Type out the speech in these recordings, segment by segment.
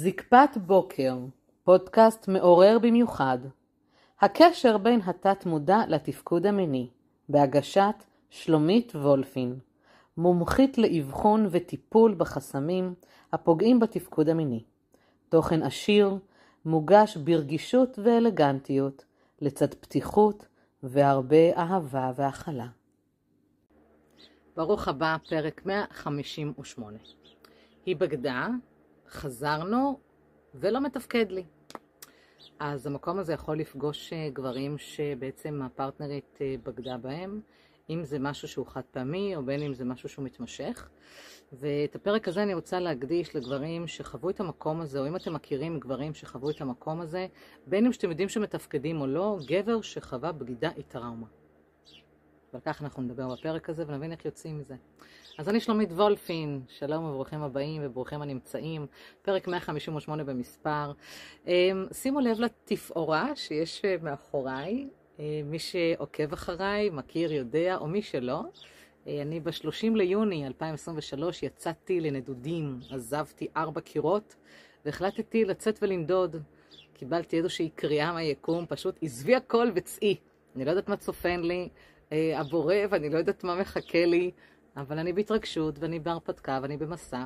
זקפת בוקר, פודקאסט מעורר במיוחד. הקשר בין התת-מודע לתפקוד המיני, בהגשת שלומית וולפין, מומחית לאבחון וטיפול בחסמים הפוגעים בתפקוד המיני. תוכן עשיר, מוגש ברגישות ואלגנטיות, לצד פתיחות והרבה אהבה והכלה. ברוך הבא, פרק 158. היא בגדה, חזרנו ולא מתפקד לי. אז המקום הזה יכול לפגוש אה, גברים שבעצם הפרטנרית אה, בגדה בהם, אם זה משהו שהוא חד פעמי או בין אם זה משהו שהוא מתמשך. ואת הפרק הזה אני רוצה להקדיש לגברים שחוו את המקום הזה, או אם אתם מכירים גברים שחוו את המקום הזה, בין אם שאתם יודעים שמתפקדים או לא, גבר שחווה בגידה היא טראומה. ועל כך אנחנו נדבר בפרק הזה ונבין איך יוצאים מזה. אז אני שלומית וולפין, שלום וברוכים הבאים וברוכים הנמצאים, פרק 158 במספר. אמ, שימו לב לתפאורה שיש מאחוריי, אה, מי שעוקב אחריי, מכיר, יודע, או מי שלא. אה, אני ב-30 ליוני 2023 יצאתי לנדודים, עזבתי ארבע קירות והחלטתי לצאת ולנדוד. קיבלתי איזושהי קריאה מהיקום, פשוט עזבי הכל וצאי. אני לא יודעת מה צופן לי, אה, הבורא, ואני לא יודעת מה מחכה לי, אבל אני בהתרגשות, ואני בהרפתקה, ואני במסע.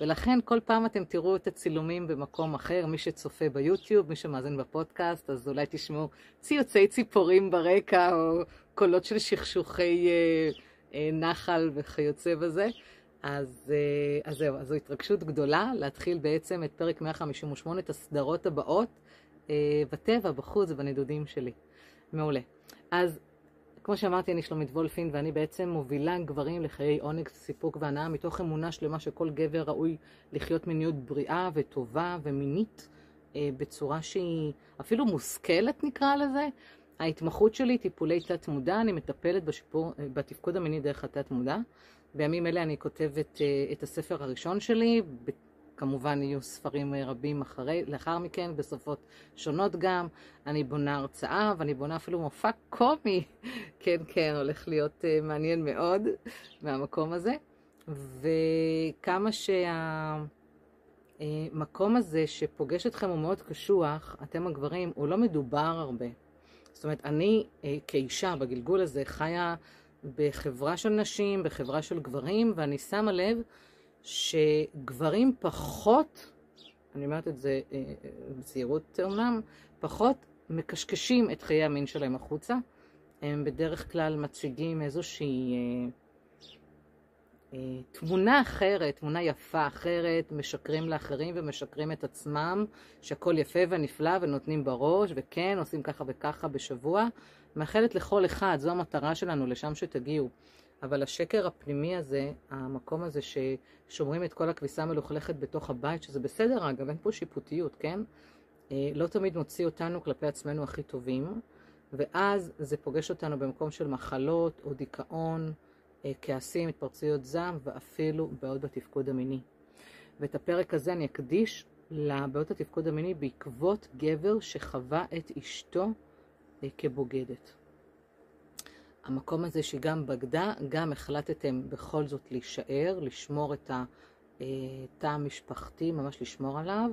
ולכן כל פעם אתם תראו את הצילומים במקום אחר, מי שצופה ביוטיוב, מי שמאזין בפודקאסט, אז אולי תשמעו ציוצי ציפורים ברקע, או קולות של שכשוכי אה, אה, נחל וכיוצא בזה. אז, אה, אז זהו, אז זו התרגשות גדולה להתחיל בעצם את פרק 158, את הסדרות הבאות, אה, בטבע, בחוץ, בנדודים שלי. מעולה. אז כמו שאמרתי, אני שלומית וולפין, ואני בעצם מובילה גברים לחיי עונג, סיפוק והנאה, מתוך אמונה שלמה שכל גבר ראוי לחיות מיניות בריאה וטובה ומינית, אה, בצורה שהיא אפילו מושכלת נקרא לזה. ההתמחות שלי, טיפולי תת-מודע, אני מטפלת בשיפור, אה, בתפקוד המיני דרך התת-מודע. בימים אלה אני כותבת אה, את הספר הראשון שלי, כמובן יהיו ספרים רבים אחרי, לאחר מכן, בשפות שונות גם. אני בונה הרצאה, ואני בונה אפילו מופע קומי. כן, כן, הולך להיות uh, מעניין מאוד מהמקום הזה. וכמה שהמקום uh, הזה שפוגש אתכם הוא מאוד קשוח, אתם הגברים, הוא לא מדובר הרבה. זאת אומרת, אני כאישה בגלגול הזה חיה בחברה של נשים, בחברה של גברים, ואני שמה לב שגברים פחות, אני אומרת את זה אה, אה, בזהירות אומנם, פחות מקשקשים את חיי המין שלהם החוצה. הם בדרך כלל מציגים איזושהי אה, אה, תמונה אחרת, תמונה יפה אחרת, משקרים לאחרים ומשקרים את עצמם, שהכל יפה ונפלא ונותנים בראש, וכן, עושים ככה וככה בשבוע. מאחלת לכל אחד, זו המטרה שלנו, לשם שתגיעו. אבל השקר הפנימי הזה, המקום הזה ששומרים את כל הכביסה המלוכלכת בתוך הבית, שזה בסדר אגב, אין פה שיפוטיות, כן? אה, לא תמיד מוציא אותנו כלפי עצמנו הכי טובים, ואז זה פוגש אותנו במקום של מחלות או דיכאון, אה, כעסים, התפרצויות זעם, ואפילו בעיות בתפקוד המיני. ואת הפרק הזה אני אקדיש לבעיות התפקוד המיני בעקבות גבר שחווה את אשתו אה, כבוגדת. המקום הזה שגם בגדה, גם החלטתם בכל זאת להישאר, לשמור את התא המשפחתי, ממש לשמור עליו,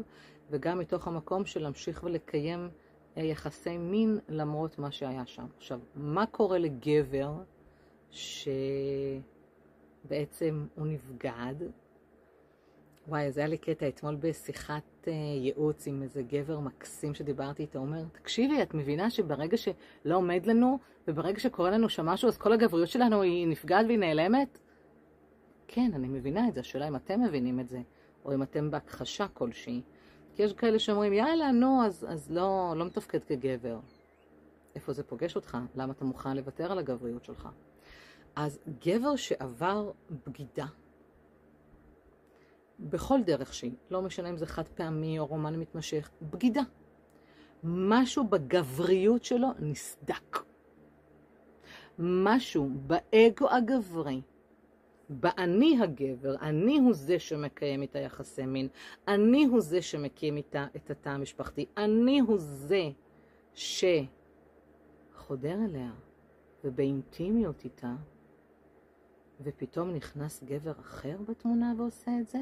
וגם מתוך המקום של להמשיך ולקיים אה, יחסי מין למרות מה שהיה שם. עכשיו, מה קורה לגבר שבעצם הוא נבגד? וואי, אז היה לי קטע אתמול בשיחת uh, ייעוץ עם איזה גבר מקסים שדיברתי איתו, הוא אומר, תקשיבי, את מבינה שברגע שלא עומד לנו, וברגע שקורה לנו שם משהו, אז כל הגבריות שלנו היא נפגעת והיא נעלמת? כן, אני מבינה את זה, השאלה אם אתם מבינים את זה, או אם אתם בהכחשה כלשהי. כי יש כאלה שאומרים, יאללה, נו, אז, אז לא, לא מתפקד כגבר. איפה זה פוגש אותך? למה אתה מוכן לוותר על הגבריות שלך? אז גבר שעבר בגידה, בכל דרך שהיא, לא משנה אם זה חד פעמי או רומן מתמשך, בגידה. משהו בגבריות שלו נסדק. משהו באגו הגברי, באני הגבר, אני הוא זה שמקיים איתה יחסי מין, אני הוא זה שמקים איתה את התא המשפחתי, אני הוא זה שחודר אליה ובאינטימיות איתה, ופתאום נכנס גבר אחר בתמונה ועושה את זה?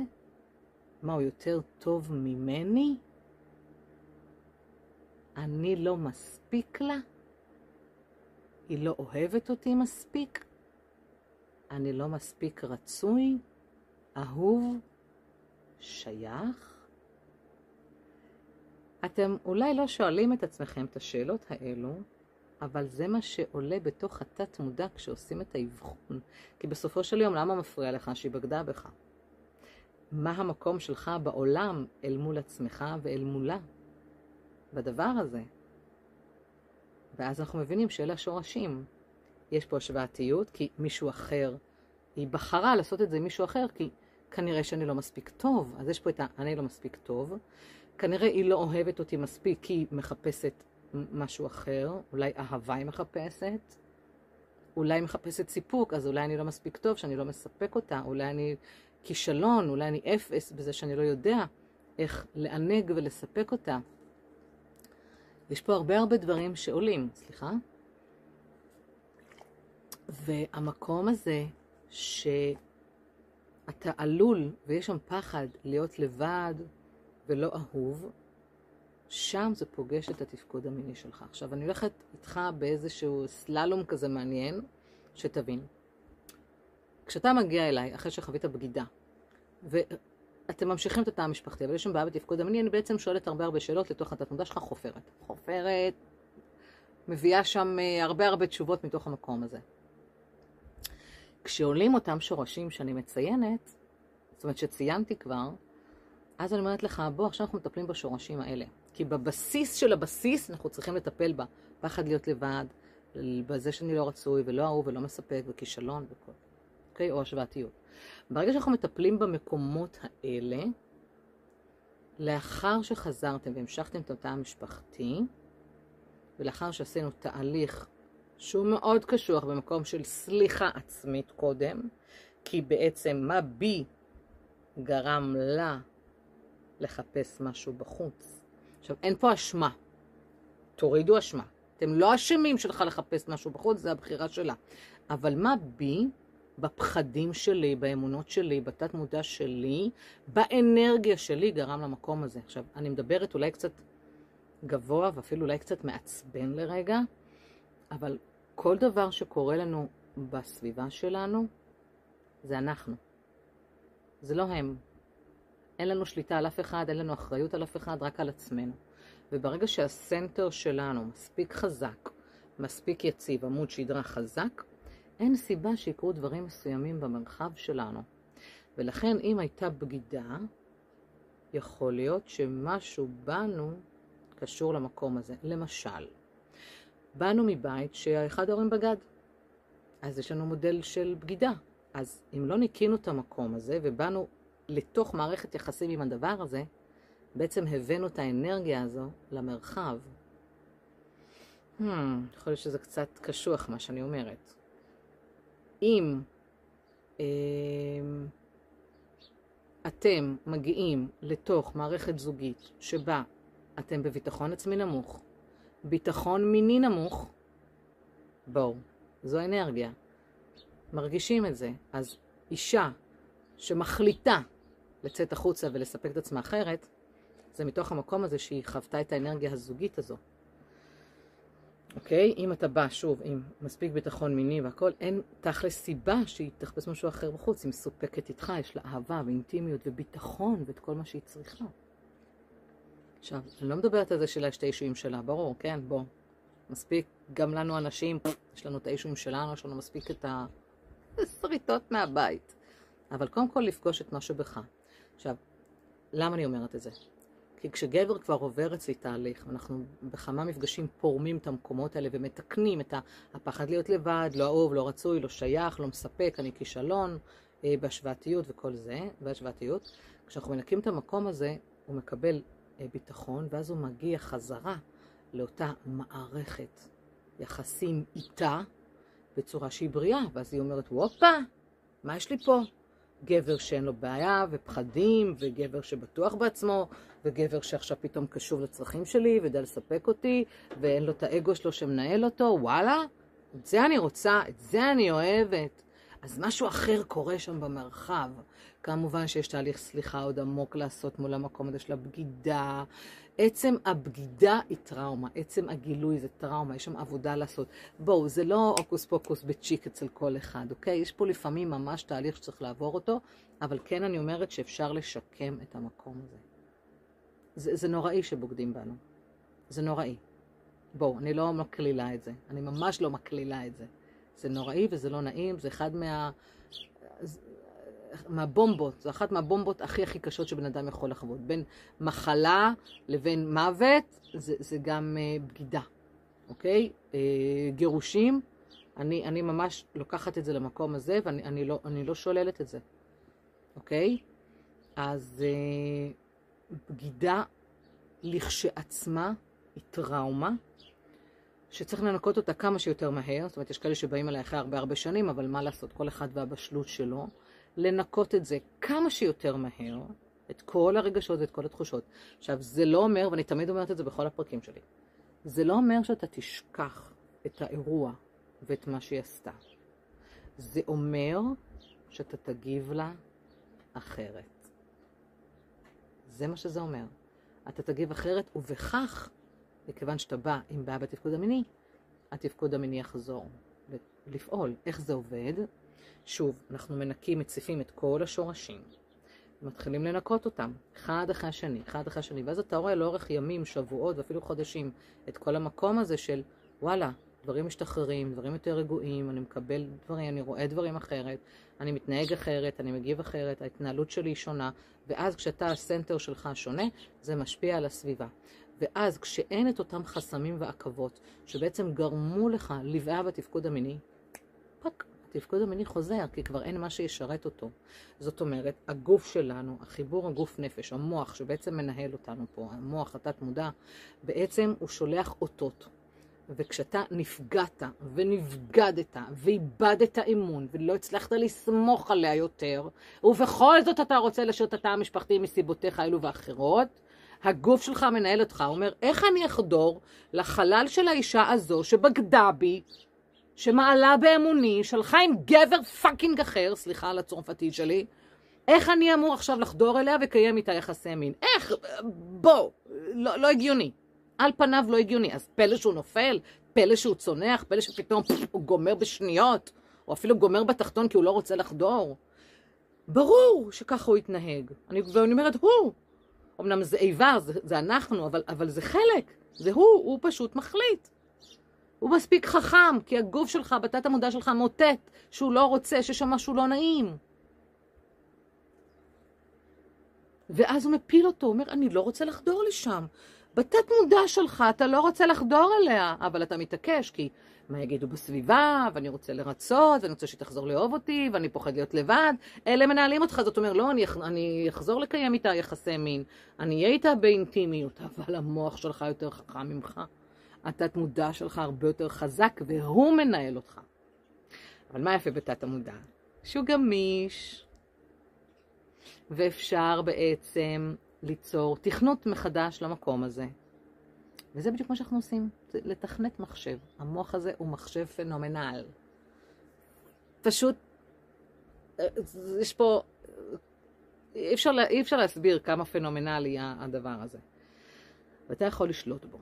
מה הוא יותר טוב ממני? אני לא מספיק לה? היא לא אוהבת אותי מספיק? אני לא מספיק רצוי? אהוב? שייך? אתם אולי לא שואלים את עצמכם את השאלות האלו, אבל זה מה שעולה בתוך התת מודע כשעושים את האבחון. כי בסופו של יום, למה מפריע לך שהיא בגדה בך? מה המקום שלך בעולם אל מול עצמך ואל מולה בדבר הזה? ואז אנחנו מבינים שאלה השורשים. יש פה השוואתיות, כי מישהו אחר, היא בחרה לעשות את זה עם מישהו אחר, כי כנראה שאני לא מספיק טוב. אז יש פה את ה"אני לא מספיק טוב". כנראה היא לא אוהבת אותי מספיק, כי היא מחפשת משהו אחר. אולי אהבה היא מחפשת. אולי היא מחפשת סיפוק, אז אולי אני לא מספיק טוב, שאני לא מספק אותה. אולי אני כישלון, אולי אני אפס בזה שאני לא יודע איך לענג ולספק אותה. יש פה הרבה הרבה דברים שעולים, סליחה. והמקום הזה שאתה עלול, ויש שם פחד, להיות לבד ולא אהוב, שם זה פוגש את התפקוד המיני שלך. עכשיו, אני הולכת איתך באיזשהו סללום כזה מעניין, שתבין. כשאתה מגיע אליי, אחרי שחווית בגידה, ואתם ממשיכים את התא המשפחתי, אבל יש שם בעיה בתפקוד המיני, אני בעצם שואלת הרבה הרבה שאלות לתוך התת מודע שלך, חופרת. חופרת, מביאה שם אה, הרבה הרבה תשובות מתוך המקום הזה. כשעולים אותם שורשים שאני מציינת, זאת אומרת שציינתי כבר, אז אני אומרת לך, בוא, עכשיו אנחנו מטפלים בשורשים האלה. כי בבסיס של הבסיס אנחנו צריכים לטפל בה. פחד להיות לבד, בזה שאני לא רצוי ולא אהוב ולא מספק וכישלון וכל. אוקיי? או השוואתיות. ברגע שאנחנו מטפלים במקומות האלה, לאחר שחזרתם והמשכתם את התא המשפחתי, ולאחר שעשינו תהליך שהוא מאוד קשוח במקום של סליחה עצמית קודם, כי בעצם מה בי גרם לה לחפש משהו בחוץ. עכשיו, אין פה אשמה. תורידו אשמה. אתם לא אשמים שלך לחפש משהו בחוץ, זה הבחירה שלה. אבל מה בי בפחדים שלי, באמונות שלי, בתת מודע שלי, באנרגיה שלי גרם למקום הזה. עכשיו, אני מדברת אולי קצת גבוה ואפילו אולי קצת מעצבן לרגע, אבל כל דבר שקורה לנו בסביבה שלנו, זה אנחנו. זה לא הם. אין לנו שליטה על אף אחד, אין לנו אחריות על אף אחד, רק על עצמנו. וברגע שהסנטר שלנו מספיק חזק, מספיק יציב, עמוד שדרה חזק, אין סיבה שיקרו דברים מסוימים במרחב שלנו. ולכן אם הייתה בגידה, יכול להיות שמשהו בנו קשור למקום הזה. למשל, באנו מבית שאחד ההורים בגד. אז יש לנו מודל של בגידה. אז אם לא ניקינו את המקום הזה ובאנו לתוך מערכת יחסים עם הדבר הזה, בעצם הבאנו את האנרגיה הזו למרחב. Hmm, יכול להיות שזה קצת קשוח מה שאני אומרת. אם אה, אתם מגיעים לתוך מערכת זוגית שבה אתם בביטחון עצמי נמוך, ביטחון מיני נמוך, בואו, זו אנרגיה. מרגישים את זה. אז אישה שמחליטה לצאת החוצה ולספק את עצמה אחרת, זה מתוך המקום הזה שהיא חוותה את האנרגיה הזוגית הזו. אוקיי? אם אתה בא, שוב, עם מספיק ביטחון מיני והכל, אין תכלס סיבה שהיא תחפש משהו אחר בחוץ. היא מסופקת איתך, יש לה אהבה ואינטימיות וביטחון ואת כל מה שהיא צריכה. עכשיו, אני לא מדברת על זה שלה יש את האישויים שלה, ברור, כן, בוא. מספיק, גם לנו אנשים, יש לנו את האישויים שלנו, יש לנו מספיק את השריטות מהבית. אבל קודם כל לפגוש את מה שבך. עכשיו, למה אני אומרת את זה? כי כשגבר כבר עובר אצלי תהליך, אנחנו בכמה מפגשים פורמים את המקומות האלה ומתקנים את הפחד להיות לבד, לא אהוב, לא רצוי, לא שייך, לא מספק, אני כישלון, אה, בהשוואתיות וכל זה, בהשוואתיות. כשאנחנו מנקים את המקום הזה, הוא מקבל אה, ביטחון, ואז הוא מגיע חזרה לאותה מערכת יחסים איתה בצורה שהיא בריאה, ואז היא אומרת, וופה, מה יש לי פה? גבר שאין לו בעיה ופחדים, וגבר שבטוח בעצמו, וגבר שעכשיו פתאום קשוב לצרכים שלי ויודע לספק אותי, ואין לו את האגו שלו שמנהל אותו, וואלה, את זה אני רוצה, את זה אני אוהבת. אז משהו אחר קורה שם במרחב. כמובן שיש תהליך סליחה עוד עמוק לעשות מול המקום הזה של הבגידה. עצם הבגידה היא טראומה, עצם הגילוי זה טראומה, יש שם עבודה לעשות. בואו, זה לא הוקוס פוקוס בצ'יק אצל כל אחד, אוקיי? יש פה לפעמים ממש תהליך שצריך לעבור אותו, אבל כן אני אומרת שאפשר לשקם את המקום הזה. זה, זה נוראי שבוגדים בנו. זה נוראי. בואו, אני לא מקלילה את זה. אני ממש לא מקלילה את זה. זה נוראי וזה לא נעים, זה אחד מה... מהבומבות, זו אחת מהבומבות הכי הכי קשות שבן אדם יכול לחוות. בין מחלה לבין מוות, זה, זה גם uh, בגידה, אוקיי? Uh, גירושים, אני, אני ממש לוקחת את זה למקום הזה, ואני אני לא, לא שוללת את זה, אוקיי? אז uh, בגידה לכשעצמה היא טראומה. שצריך לנקות אותה כמה שיותר מהר, זאת אומרת, יש כאלה שבאים אליי אחרי הרבה הרבה שנים, אבל מה לעשות, כל אחד והבשלות שלו. לנקות את זה כמה שיותר מהר, את כל הרגשות ואת כל התחושות. עכשיו, זה לא אומר, ואני תמיד אומרת את זה בכל הפרקים שלי, זה לא אומר שאתה תשכח את האירוע ואת מה שהיא עשתה. זה אומר שאתה תגיב לה אחרת. זה מה שזה אומר. אתה תגיב אחרת, ובכך מכיוון שאתה בא עם בעיה בתפקוד המיני, התפקוד המיני יחזור לפעול. איך זה עובד? שוב, אנחנו מנקים, מציפים את כל השורשים, מתחילים לנקות אותם, אחד אחרי השני, אחד אחרי השני, ואז אתה רואה לאורך ימים, שבועות ואפילו חודשים את כל המקום הזה של וואלה, דברים משתחררים, דברים יותר רגועים, אני מקבל דברים, אני רואה דברים אחרת, אני מתנהג אחרת, אני מגיב אחרת, ההתנהלות שלי היא שונה, ואז כשאתה הסנטר שלך שונה, זה משפיע על הסביבה. ואז כשאין את אותם חסמים ועכבות שבעצם גרמו לך לבעיה בתפקוד המיני, פק, התפקוד המיני חוזר, כי כבר אין מה שישרת אותו. זאת אומרת, הגוף שלנו, החיבור הגוף נפש, המוח שבעצם מנהל אותנו פה, המוח התת מודע, בעצם הוא שולח אותות. וכשאתה נפגעת ונבגדת ואיבדת אמון ולא הצלחת לסמוך עליה יותר, ובכל זאת אתה רוצה להשאיר את התא המשפחתי מסיבותיך אלו ואחרות, הגוף שלך מנהל אותך, הוא אומר, איך אני אחדור לחלל של האישה הזו שבגדה בי, שמעלה באמוני, שלחה עם גבר פאקינג אחר, סליחה על הצרפתית שלי, איך אני אמור עכשיו לחדור אליה וקיים איתה יחסי מין? איך? בוא, לא, לא הגיוני. על פניו לא הגיוני. אז פלא שהוא נופל, פלא שהוא צונח, פלא שפתאום הוא גומר בשניות, או אפילו גומר בתחתון כי הוא לא רוצה לחדור. ברור שככה הוא יתנהג. אני, ואני אומרת, הוא, אמנם זה איבר, זה, זה אנחנו, אבל, אבל זה חלק, זה הוא, הוא פשוט מחליט. הוא מספיק חכם, כי הגוף שלך, בתת המודע שלך מוטט שהוא לא רוצה, שיש שם משהו לא נעים. ואז הוא מפיל אותו, הוא אומר, אני לא רוצה לחדור לשם. בתת מודע שלך אתה לא רוצה לחדור אליה, אבל אתה מתעקש, כי מה יגידו בסביבה, ואני רוצה לרצות, ואני רוצה שהיא תחזור לאהוב אותי, ואני פוחד להיות לבד. אלה מנהלים אותך, זאת אומרת, לא, אני, אני אחזור לקיים איתה יחסי מין, אני אהיה איתה באינטימיות, אבל המוח שלך יותר חכם ממך. התת מודע שלך הרבה יותר חזק, והוא מנהל אותך. אבל מה יפה בתת המודע? שהוא גמיש, ואפשר בעצם ליצור תכנות מחדש למקום הזה. וזה בדיוק מה שאנחנו עושים, זה לתכנת מחשב. המוח הזה הוא מחשב פנומנל. פשוט, יש פה, אי אפשר, אי אפשר להסביר כמה פנומנלי הדבר הזה. ואתה יכול לשלוט בו.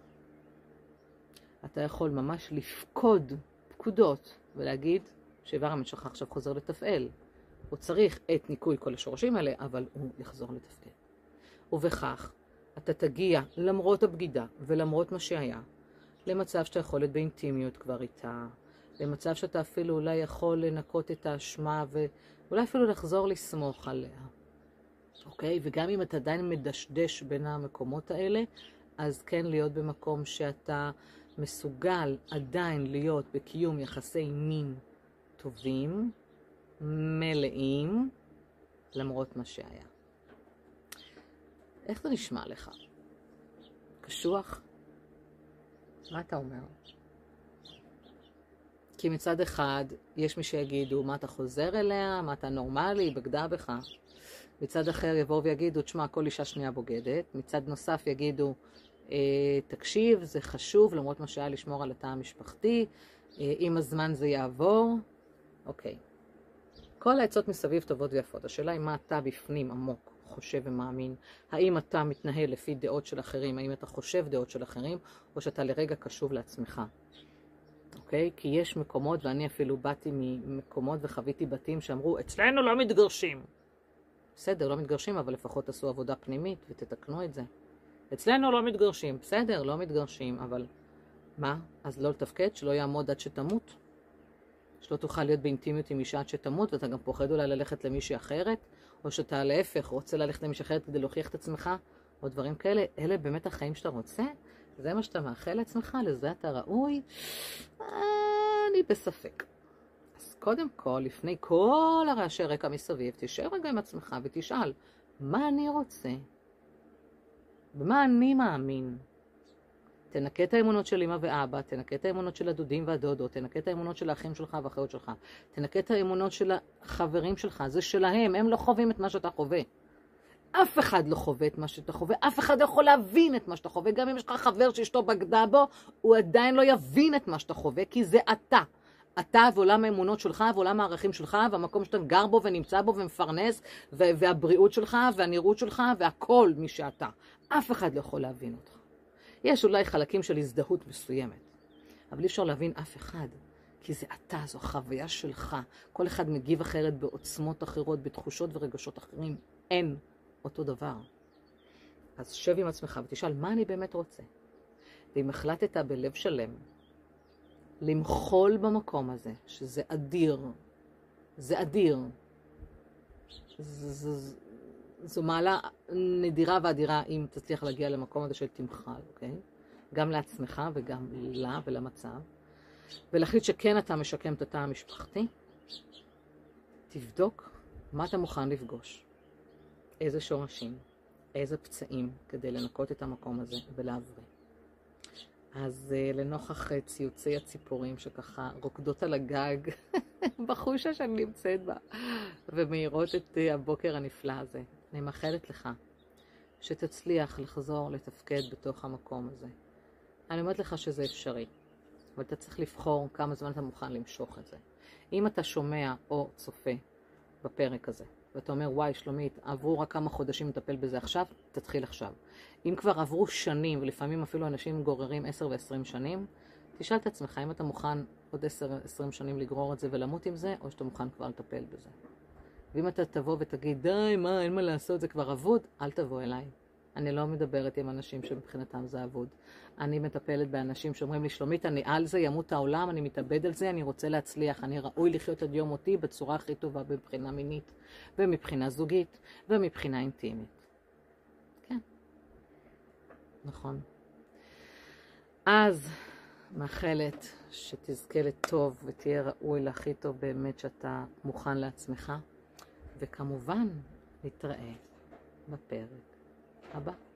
אתה יכול ממש לפקוד פקודות ולהגיד שאיבר המין שלך עכשיו חוזר לתפעל. הוא צריך את ניקוי כל השורשים האלה, אבל הוא יחזור לתפקד. ובכך אתה תגיע, למרות הבגידה ולמרות מה שהיה, למצב שאתה יכול להיות באינטימיות כבר איתה, למצב שאתה אפילו אולי יכול לנקות את האשמה ואולי אפילו לחזור לסמוך עליה. אוקיי? וגם אם אתה עדיין מדשדש בין המקומות האלה, אז כן להיות במקום שאתה מסוגל עדיין להיות בקיום יחסי מין טובים, מלאים, למרות מה שהיה. איך זה נשמע לך? קשוח? מה אתה אומר? כי מצד אחד, יש מי שיגידו, מה אתה חוזר אליה? מה אתה נורמלי? היא בגדה בך. מצד אחר יבואו ויגידו, תשמע, כל אישה שנייה בוגדת. מצד נוסף יגידו, אה, תקשיב, זה חשוב, למרות מה שהיה לשמור על התא המשפחתי. אה, עם הזמן זה יעבור. אוקיי. כל העצות מסביב טובות ויפות. השאלה היא מה אתה בפנים עמוק חושב ומאמין. האם אתה מתנהל לפי דעות של אחרים, האם אתה חושב דעות של אחרים, או שאתה לרגע קשוב לעצמך. אוקיי? כי יש מקומות, ואני אפילו באתי ממקומות וחוויתי בתים שאמרו, אצלנו לא מתגרשים. בסדר, לא מתגרשים, אבל לפחות תעשו עבודה פנימית ותתקנו את זה. אצלנו לא מתגרשים. בסדר, לא מתגרשים, אבל מה? אז לא לתפקד? שלא יעמוד עד שתמות? שלא תוכל להיות באינטימיות עם אישה עד שתמות, ואתה גם פוחד אולי ללכת למישהי אחרת, או שאתה להפך רוצה ללכת למישהי אחרת כדי להוכיח את עצמך, או דברים כאלה. אלה באמת החיים שאתה רוצה? זה מה שאתה מאחל לעצמך? לזה אתה ראוי? אני בספק. אז קודם כל, לפני כל הרעשי רקע מסביב, תשאר רגע עם עצמך ותשאל, מה אני רוצה? במה אני מאמין? תנקה את האמונות של אמא ואבא, תנקה את האמונות של הדודים והדודות, תנקה את האמונות של האחים שלך והאחיות שלך, תנקה את האמונות של החברים שלך, זה שלהם, הם לא חווים את מה שאתה חווה. אף אחד לא חווה את מה שאתה חווה, אף אחד לא יכול להבין את מה שאתה חווה, גם אם יש לך חבר שאשתו בגדה בו, הוא עדיין לא יבין את מה שאתה חווה, כי זה אתה. אתה ועולם האמונות שלך, ועולם הערכים שלך, והמקום שאתה גר בו ונמצא בו ומפרנס, והבריאות שלך, והנראות שלך, והכל מי שאתה. אף אחד לא יכול להבין אותך. יש אולי חלקים של הזדהות מסוימת, אבל אי אפשר להבין אף אחד, כי זה אתה, זו החוויה שלך. כל אחד מגיב אחרת בעוצמות אחרות, בתחושות ורגשות אחרים. אין אותו דבר. אז שב עם עצמך ותשאל, מה אני באמת רוצה? ואם החלטת בלב שלם למחול במקום הזה, שזה אדיר, זה אדיר, ז, זו מעלה נדירה ואדירה אם תצליח להגיע למקום הזה של תמחל, אוקיי? גם לעצמך וגם לה ולמצב. ולהחליט שכן אתה משקם את התא המשפחתי, תבדוק מה אתה מוכן לפגוש. איזה שורשים, איזה פצעים, כדי לנקות את המקום הזה ולהבריא. אז uh, לנוכח uh, ציוצי הציפורים שככה רוקדות על הגג בחושה שאני נמצאת בה ומאירות את uh, הבוקר הנפלא הזה, אני מאחלת לך שתצליח לחזור לתפקד בתוך המקום הזה. אני אומרת לך שזה אפשרי, אבל אתה צריך לבחור כמה זמן אתה מוכן למשוך את זה. אם אתה שומע או צופה בפרק הזה, ואתה אומר, וואי, שלומית, עברו רק כמה חודשים לטפל בזה עכשיו, תתחיל עכשיו. אם כבר עברו שנים, ולפעמים אפילו אנשים גוררים 10 ו-20 שנים, תשאל את עצמך אם אתה מוכן עוד 10-20 שנים לגרור את זה ולמות עם זה, או שאתה מוכן כבר לטפל בזה. ואם אתה תבוא ותגיד, די, מה, אין מה לעשות, זה כבר אבוד, אל תבוא אליי. אני לא מדברת עם אנשים שמבחינתם זה אבוד. אני מטפלת באנשים שאומרים לי, שלומית, אני על זה, ימות העולם, אני מתאבד על זה, אני רוצה להצליח, אני ראוי לחיות עד יום מותי בצורה הכי טובה מבחינה מינית, ומבחינה זוגית, ומבחינה אינטימית. כן, נכון. אז מאחלת שתזכה לטוב ותהיה ראוי להכי טוב באמת שאתה מוכן לעצמך, וכמובן, נתראה בפרק הבא.